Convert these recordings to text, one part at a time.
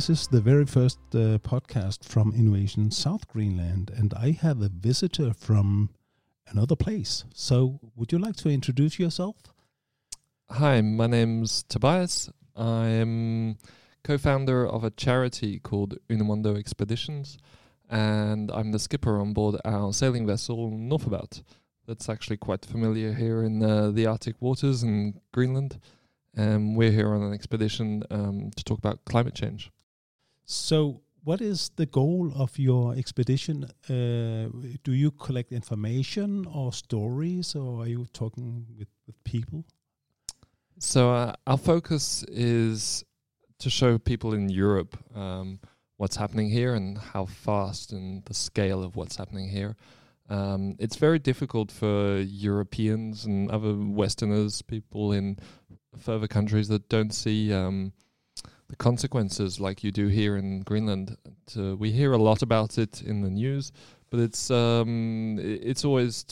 This is the very first uh, podcast from Innovation South Greenland, and I have a visitor from another place. So, would you like to introduce yourself? Hi, my name's Tobias. I'm co founder of a charity called Unu Mondo Expeditions, and I'm the skipper on board our sailing vessel Northabout. That's actually quite familiar here in uh, the Arctic waters in Greenland. And we're here on an expedition um, to talk about climate change. So, what is the goal of your expedition? Uh, do you collect information or stories, or are you talking with, with people? So, uh, our focus is to show people in Europe um, what's happening here and how fast and the scale of what's happening here. Um, it's very difficult for Europeans and other Westerners, people in further countries that don't see um, the consequences like you do here in Greenland. We hear a lot about it in the news, but it's um, it's always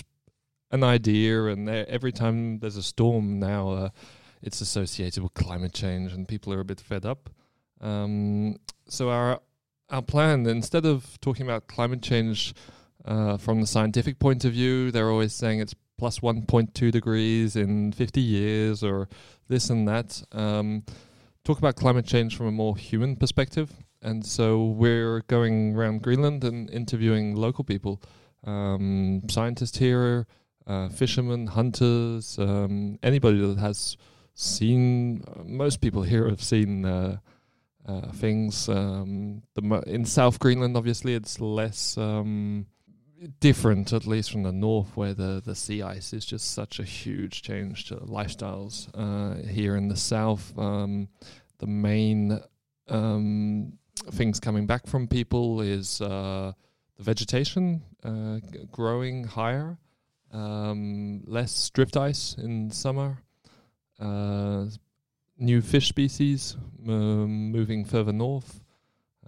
an idea, and every time there's a storm now, uh, it's associated with climate change, and people are a bit fed up. Um, so our our plan, instead of talking about climate change uh, from the scientific point of view, they're always saying it's plus 1.2 degrees in 50 years or this and that. Um, talk about climate change from a more human perspective. And so we're going around Greenland and interviewing local people, um, scientists here, uh, fishermen, hunters, um, anybody that has seen. Uh, most people here have seen uh, uh things. Um, in South Greenland, obviously, it's less um, different, at least from the north, where the, the sea ice is just such a huge change to lifestyles. Uh, here in the south, um, the main um, things coming back from people is uh, the vegetation uh, g- growing higher, um, less drift ice in summer, uh, new fish species moving further north.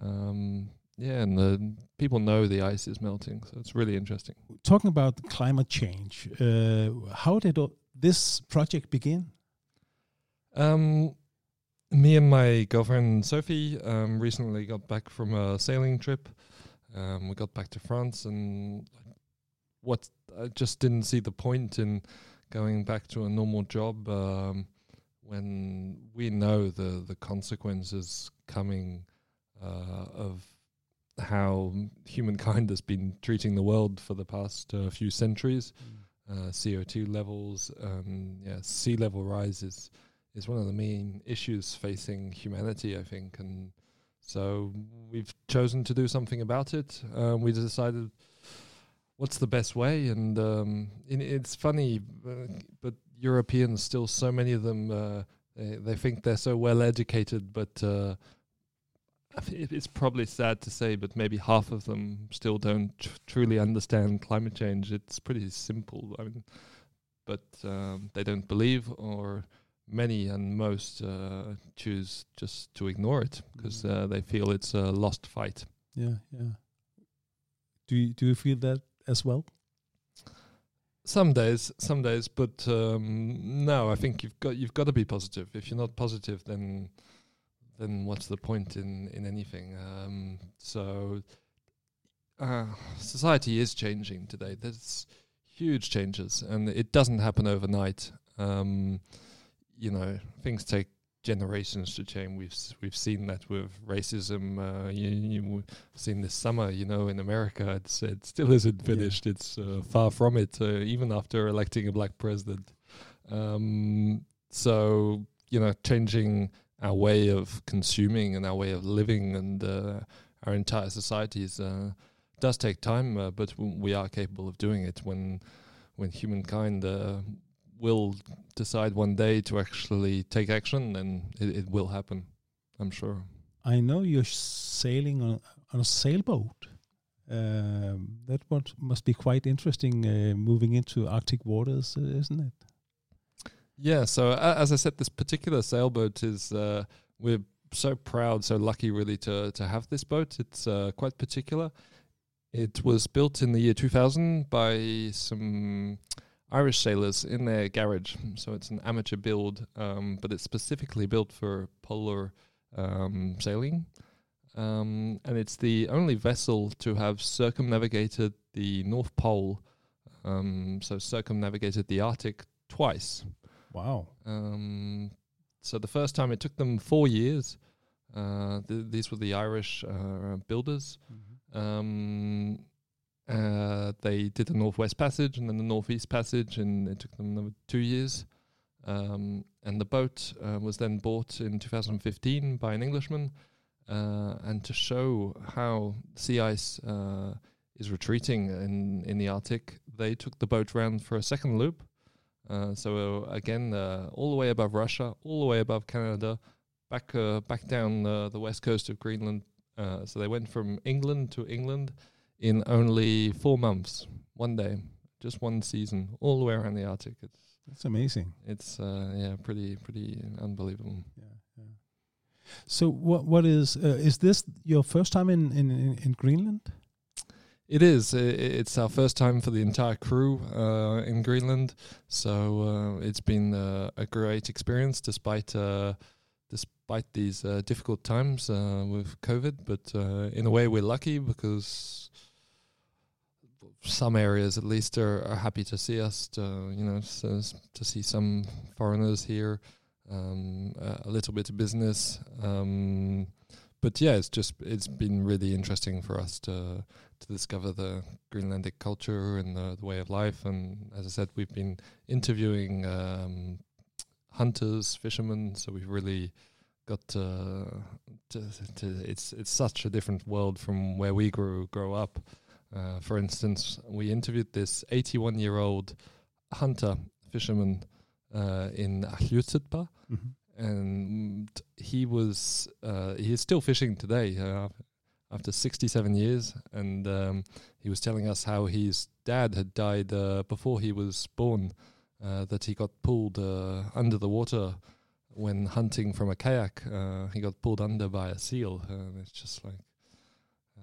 Um, yeah, and the people know the ice is melting, so it's really interesting. Talking about climate change, uh, how did this project begin? Um, me and my girlfriend Sophie um, recently got back from a sailing trip. Um, we got back to France, and what I just didn't see the point in going back to a normal job um, when we know the the consequences coming uh, of how humankind has been treating the world for the past uh, few centuries. Mm. Uh, CO2 levels, um, yeah, sea level rise is, is one of the main issues facing humanity, I think. And so we've chosen to do something about it. Uh, we decided what's the best way. And um, it's funny, uh, but Europeans, still so many of them, uh, they, they think they're so well educated, but uh, it's probably sad to say, but maybe half of them still don't tr- truly understand climate change. It's pretty simple. I mean, but um, they don't believe, or many and most uh, choose just to ignore it because mm. uh, they feel it's a lost fight. Yeah, yeah. Do you do you feel that as well? Some days, some days, but um, no. I think you've got you've got to be positive. If you're not positive, then then what's the point in in anything? Um, so uh, society is changing today. There's huge changes, and it doesn't happen overnight. Um, you know, things take generations to change. We've we've seen that with racism. Uh, you, you seen this summer. You know, in America, it's it still isn't finished. Yeah. It's uh, far from it, uh, even after electing a black president. Um, so you know, changing our way of consuming and our way of living and uh, our entire societies uh, does take time, uh, but we are capable of doing it when when humankind uh, will decide one day to actually take action, then it, it will happen. I'm sure. I know you're sailing on, on a sailboat. Um, that must be quite interesting, uh, moving into Arctic waters, uh, isn't it? Yeah. So uh, as I said, this particular sailboat is uh, we're so proud, so lucky, really, to to have this boat. It's uh, quite particular. It was built in the year 2000 by some Irish sailors in their garage. So it's an amateur build, um, but it's specifically built for polar um, sailing. Um, and it's the only vessel to have circumnavigated the North Pole, um, so circumnavigated the Arctic twice. Wow. Um, so the first time it took them four years. Uh, th- these were the Irish uh, builders. Um, uh, they did the Northwest Passage and then the Northeast Passage, and it took them another two years. Um, and the boat uh, was then bought in 2015 by an Englishman. Uh, and to show how sea ice uh, is retreating in, in the Arctic, they took the boat round for a second loop. Uh, so uh, again, uh, all the way above Russia, all the way above Canada, back uh, back down uh, the west coast of Greenland. Uh, so they went from England to England in only four months, one day, just one season, all the way around the Arctic. It's That's amazing. it's uh, yeah, pretty pretty unbelievable. Yeah, yeah. So what what is uh, is this your first time in in, in Greenland? It is. It's our first time for the entire crew uh, in Greenland, so uh, it's been uh, a great experience despite uh, despite these uh, difficult times with COVID. But in a way, we're lucky because some areas, at least, are, are happy to see us. To, you know, to see some foreigners here, um, a a little bit of business. Um, but yeah, it's just it's been really interesting for us to to discover the Greenlandic culture and the, the way of life. And as I said, we've been interviewing um, hunters, fishermen, so we've really got to, to, to it's it's such a different world from where we grew grow up. Uh, for instance, we interviewed this 81 year old hunter fisherman uh, in Alluitsup Paa, and he was uh, he is still fishing today uh, after 67 years and um, he was telling us how his dad had died uh, before he was born uh, that he got pulled uh, under the water when hunting from a kayak uh, he got pulled under by a seal and it's just like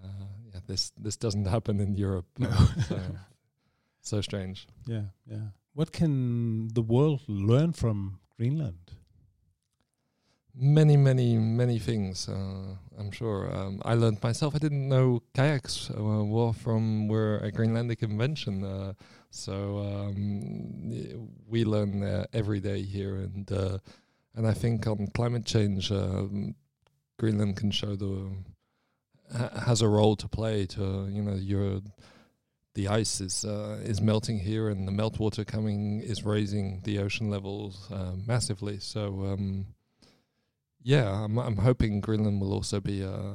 uh, yeah this this doesn't happen in Europe No. so, so strange Yeah, yeah. What can the world learn from Greenland? Many many many things uh, i'm sure. Um, i learned myself. I didn't know kayaks uh, were from were a greenlandic invention uh, so um, we learn uh, every day here and uh, and i think on climate change um, greenland can show the ha- has a role to play to you know your the ice is uh, is melting here and the meltwater coming is raising the ocean levels uh, massively. So um, yeah, I'm I'm hoping Greenland will also be a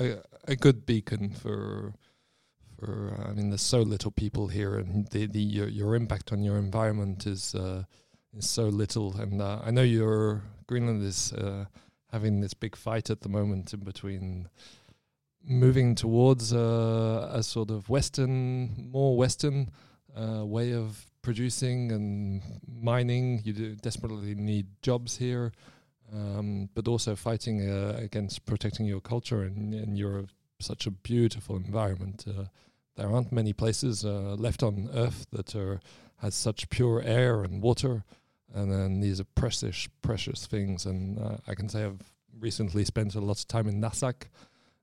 a, a good beacon for for. Uh, I mean, there's so little people here, and the the your, your impact on your environment is uh, is so little. And uh, I know your Greenland is uh, having this big fight at the moment in between moving towards uh, a sort of western, more western uh, way of producing and mining. You desperately need jobs here um, but also fighting uh, against protecting your culture and, and your such a beautiful environment. Uh, there aren't many places uh, left on Earth that are has such pure air and water, and then these are precious, precious things. And uh, I can say I've recently spent a lot of time in Narsaq,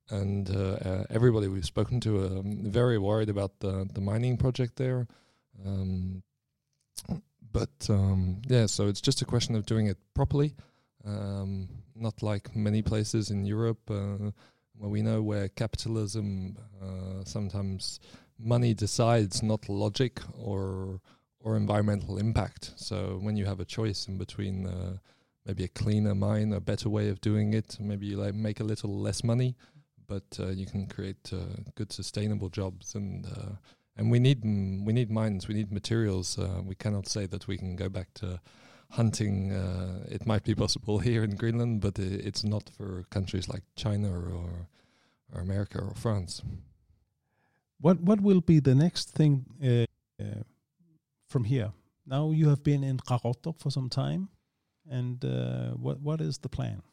and uh, uh, everybody we've spoken to are um, very worried about the the mining project there. Um, but um, yeah, so it's just a question of doing it properly um, not like many places in Europe uh, where we know where capitalism uh, sometimes money decides, not logic or or environmental impact. So when you have a choice in between uh, maybe a cleaner mine, a better way of doing it, maybe you like make a little less money, but uh, you can create uh, good sustainable jobs and. Uh, and we need mm, we need mines, we need materials. Uh, we cannot say that we can go back to hunting. Uh, it might be possible here in Greenland, but it's not for countries like China or, or America or France. What what will be the next thing uh, uh, from here? Now you have been in Qaqortoq for some time, and uh, what what is the plan?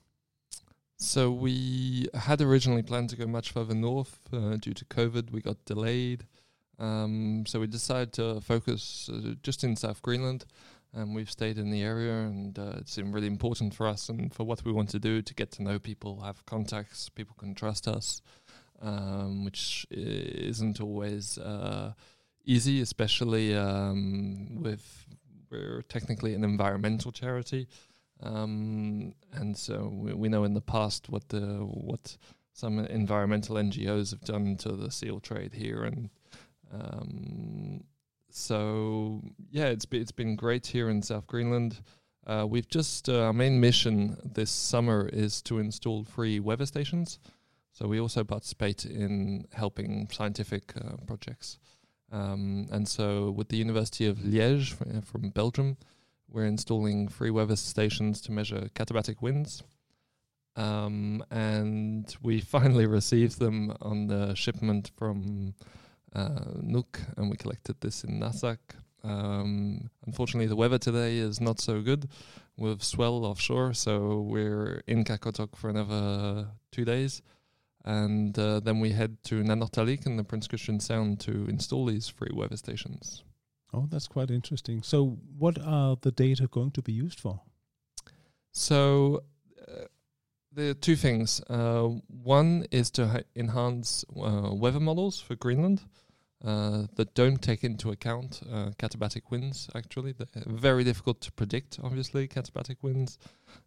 So we had originally planned to go much further north uh, due to COVID. We got delayed, um, so we decided to focus uh, just in South Greenland. And we've stayed in the area, and uh, it's been really important for us and for what we want to do to get to know people, have contacts, people can trust us, um, which isn't always uh, easy, especially um, with we're technically an environmental charity, um, and so we, we know in the past what the what some environmental NGOs have done to the seal trade here, and um, so yeah, it's it's been great here in South Greenland. Uh, we've just uh, our main mission this summer is to install free weather stations. So we also participate in helping scientific uh, projects. Um, and so with the University of Liège fr- from Belgium, we're installing free weather stations to measure katabatic winds. Um, and we finally received them on the shipment from uh, Nuuk, and we collected this in Narsaq. Um, unfortunately, the weather today is not so good with swell offshore, so we're in Qaqortoq for another two days. And uh, then we head to Nanortalik in the Prince Christian Sound to install these free weather stations. Oh, that's quite interesting. So, what are the data going to be used for? So there are two things. Uh, one is to ha- enhance uh, weather models for Greenland uh, that don't take into account uh, katabatic winds. Actually, They're very difficult to predict. Obviously, katabatic winds.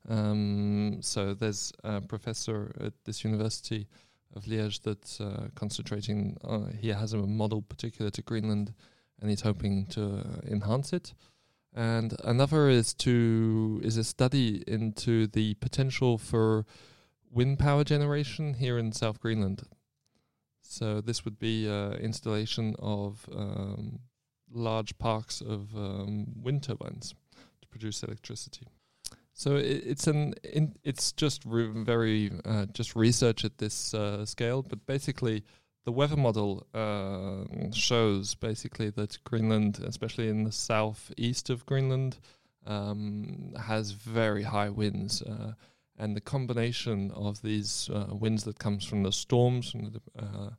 Um, so there's a professor at this university of Liège that's uh, concentrating. Uh, he has a model particular to Greenland, and he's hoping to enhance it and another is to is a study into the potential for wind power generation here in South Greenland. So this would be uh, installation of um, large parks of um, wind turbines to produce electricity. So i it's an in, it's just very uh, just research at this uh, scale, but basically the weather model uh, shows basically that Greenland, especially in the southeast of Greenland, um, has very high winds, uh, and the combination of these uh, winds that comes from the storms, from the uh,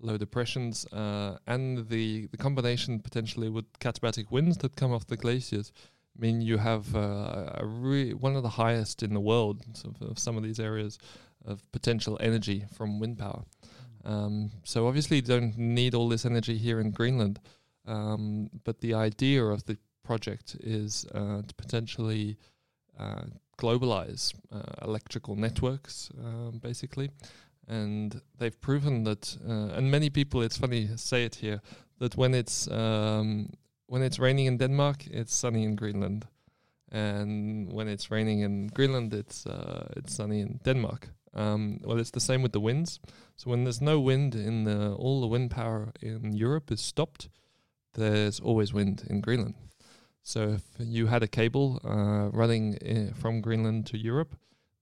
low depressions, uh, and the the combination potentially with katabatic winds that come off the glaciers, mean you have uh, a re- one of the highest in the world of, of some of these areas of potential energy from wind power. Um, so obviously, you don't need all this energy here in Greenland, um, but the idea of the project is uh, to potentially uh, globalize uh, electrical networks, um, basically. And they've proven that, uh, and many people, it's funny say it here, that when it's um, when it's raining in Denmark, it's sunny in Greenland, and when it's raining in Greenland, it's uh, it's sunny in Denmark. Um, well, it's the same with the winds. So when there's no wind in the all the wind power in Europe is stopped, there's always wind in Greenland. So if you had a cable uh, running i from Greenland to Europe,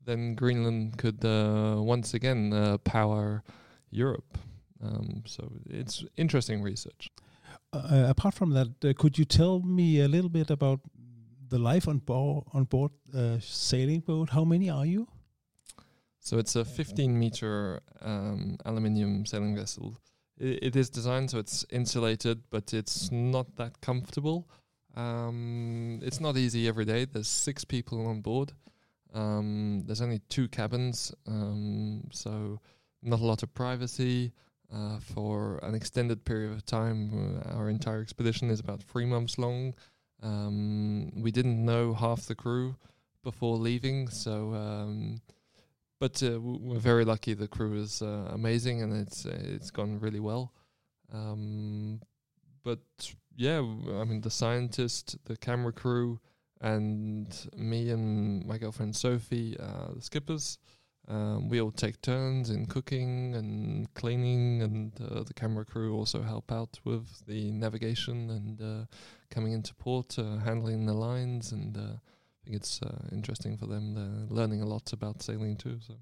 then Greenland could uh, once again uh, power Europe. Um, so it's interesting research. Uh, apart from that, uh, could you tell me a little bit about the life on board on board uh, sailing boat? How many are you? So it's a 15 meter um, aluminium sailing vessel. I it is designed so it's insulated, but it's not that comfortable. Um, it's not easy every day. There's six people on board. Um, there's only two cabins, um, so not a lot of privacy. Uh, for an extended period of time, uh, our entire expedition is about three months long. Um, we didn't know half the crew before leaving, so um, but uh, we're very lucky. The crew is uh, amazing, and it's uh, it's gone really well. Um, but yeah, I mean the scientist, the camera crew, and me and my girlfriend Sophie, uh, the skippers. Um, we all take turns in cooking and cleaning, and uh, the camera crew also help out with the navigation and uh, coming into port, uh, handling the lines, and uh, think it's uh, interesting for them. They're learning a lot about sailing too. So.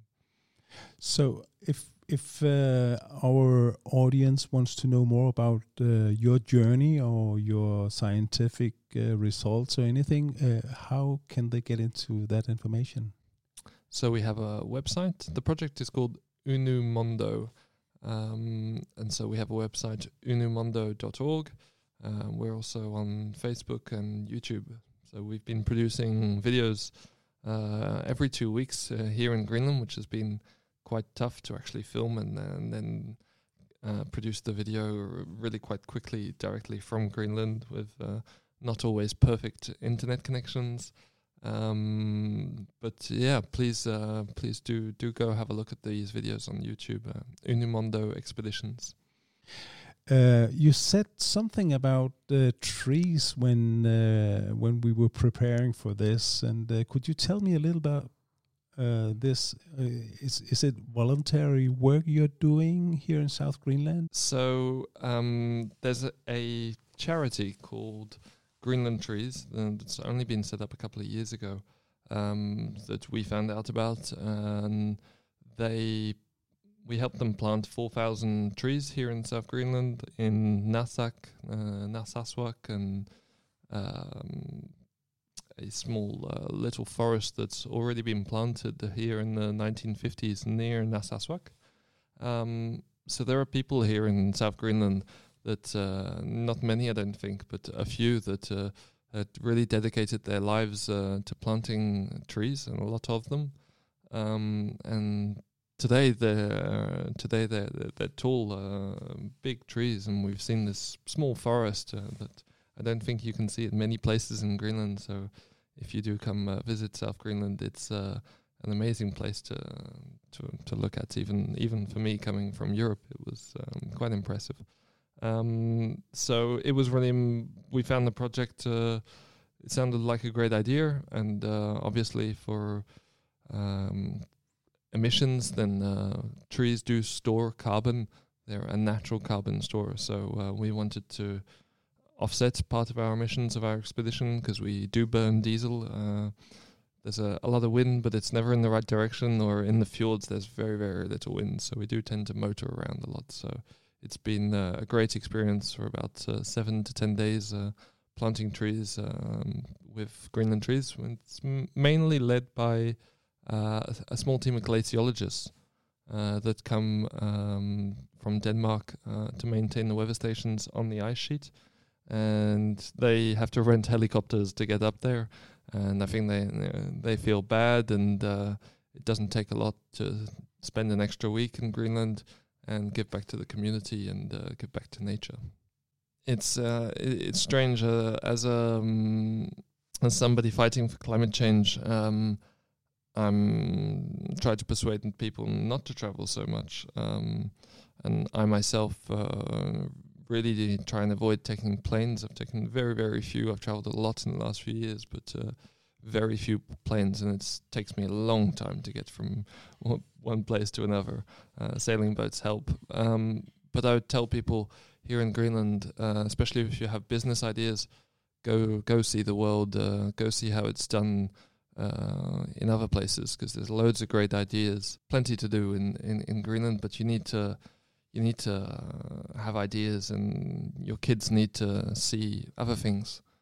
So, if if uh, our audience wants to know more about uh, your journey or your scientific uh, results or anything, uh, how can they get into that information? So we have a website. The project is called Unumondo. Um, and so we have a website, unumondo.org. Uh, we're also on Facebook and YouTube. So we've been producing videos uh, every two weeks uh, here in Greenland, which has been quite tough to actually film and, and then uh, produce the video really quite quickly directly from Greenland with uh, not always perfect internet connections. Um, but yeah, please, uh, please do do go have a look at these videos on YouTube. Uh, Unu Mondo Expeditions. Uh, you said something about uh, trees when uh, when we were preparing for this, and uh, could you tell me a little about uh, this? Is is it voluntary work you're doing here in South Greenland? So um, there's a, a, charity called Greenland Trees, and it's only been set up a couple of years ago um, that we found out about, and they we helped them plant 4,000 trees here in South Greenland, in Narsaq, uh, Narsarsuaq, and um, a small uh, little forest that's already been planted here in the 1950s near Narsarsuaq. Um, so there are people here in South Greenland that, uh, not many I don't think, but a few that uh, had really dedicated their lives uh, to planting trees, and a lot of them. Um, and today they're today they're, they're, tall, uh, big trees, and we've seen this small forest uh, that I don't think you can see in many places in Greenland. So, if you do come uh, visit South Greenland, it's uh, an amazing place to to to look at. Even even for me coming from Europe, it was um, quite impressive. Um, so it was really m- we found the project. Uh, it sounded like a great idea, and uh, obviously for um, emissions, than uh, trees do store carbon. They're a natural carbon store. So uh, we wanted to offset part of our emissions of our expedition because we do burn diesel. Uh, there's a, a, lot of wind, but it's never in the right direction, or in the fjords, there's very, very little wind. So we do tend to motor around a lot. So it's been uh, a great experience for about uh, seven to ten days uh, planting trees um, with Greenland trees. It's m- mainly led by uh, a small team of glaciologists uh, that come um, from Denmark uh, to maintain the weather stations on the ice sheet, and they have to rent helicopters to get up there. And I think they they feel bad, and it doesn't take a lot to spend an extra week in Greenland and give back to the community and give back to nature. It's uh, it's strange uh, as a um, as somebody fighting for climate change. Um, I'm trying to persuade people not to travel so much, um, and I myself uh, really try and avoid taking planes. I've taken very, very few. I've traveled a lot in the last few years, but uh, very few planes, and it takes me a long time to get from one place to another. Uh, sailing boats help, um, but I would tell people here in Greenland, uh, especially if you have business ideas, go go see the world, uh, go see how it's done uh, in other places because there's loads of great ideas, plenty to do in, in, in Greenland. But you need to you need to uh, have ideas, and your kids need to see other things.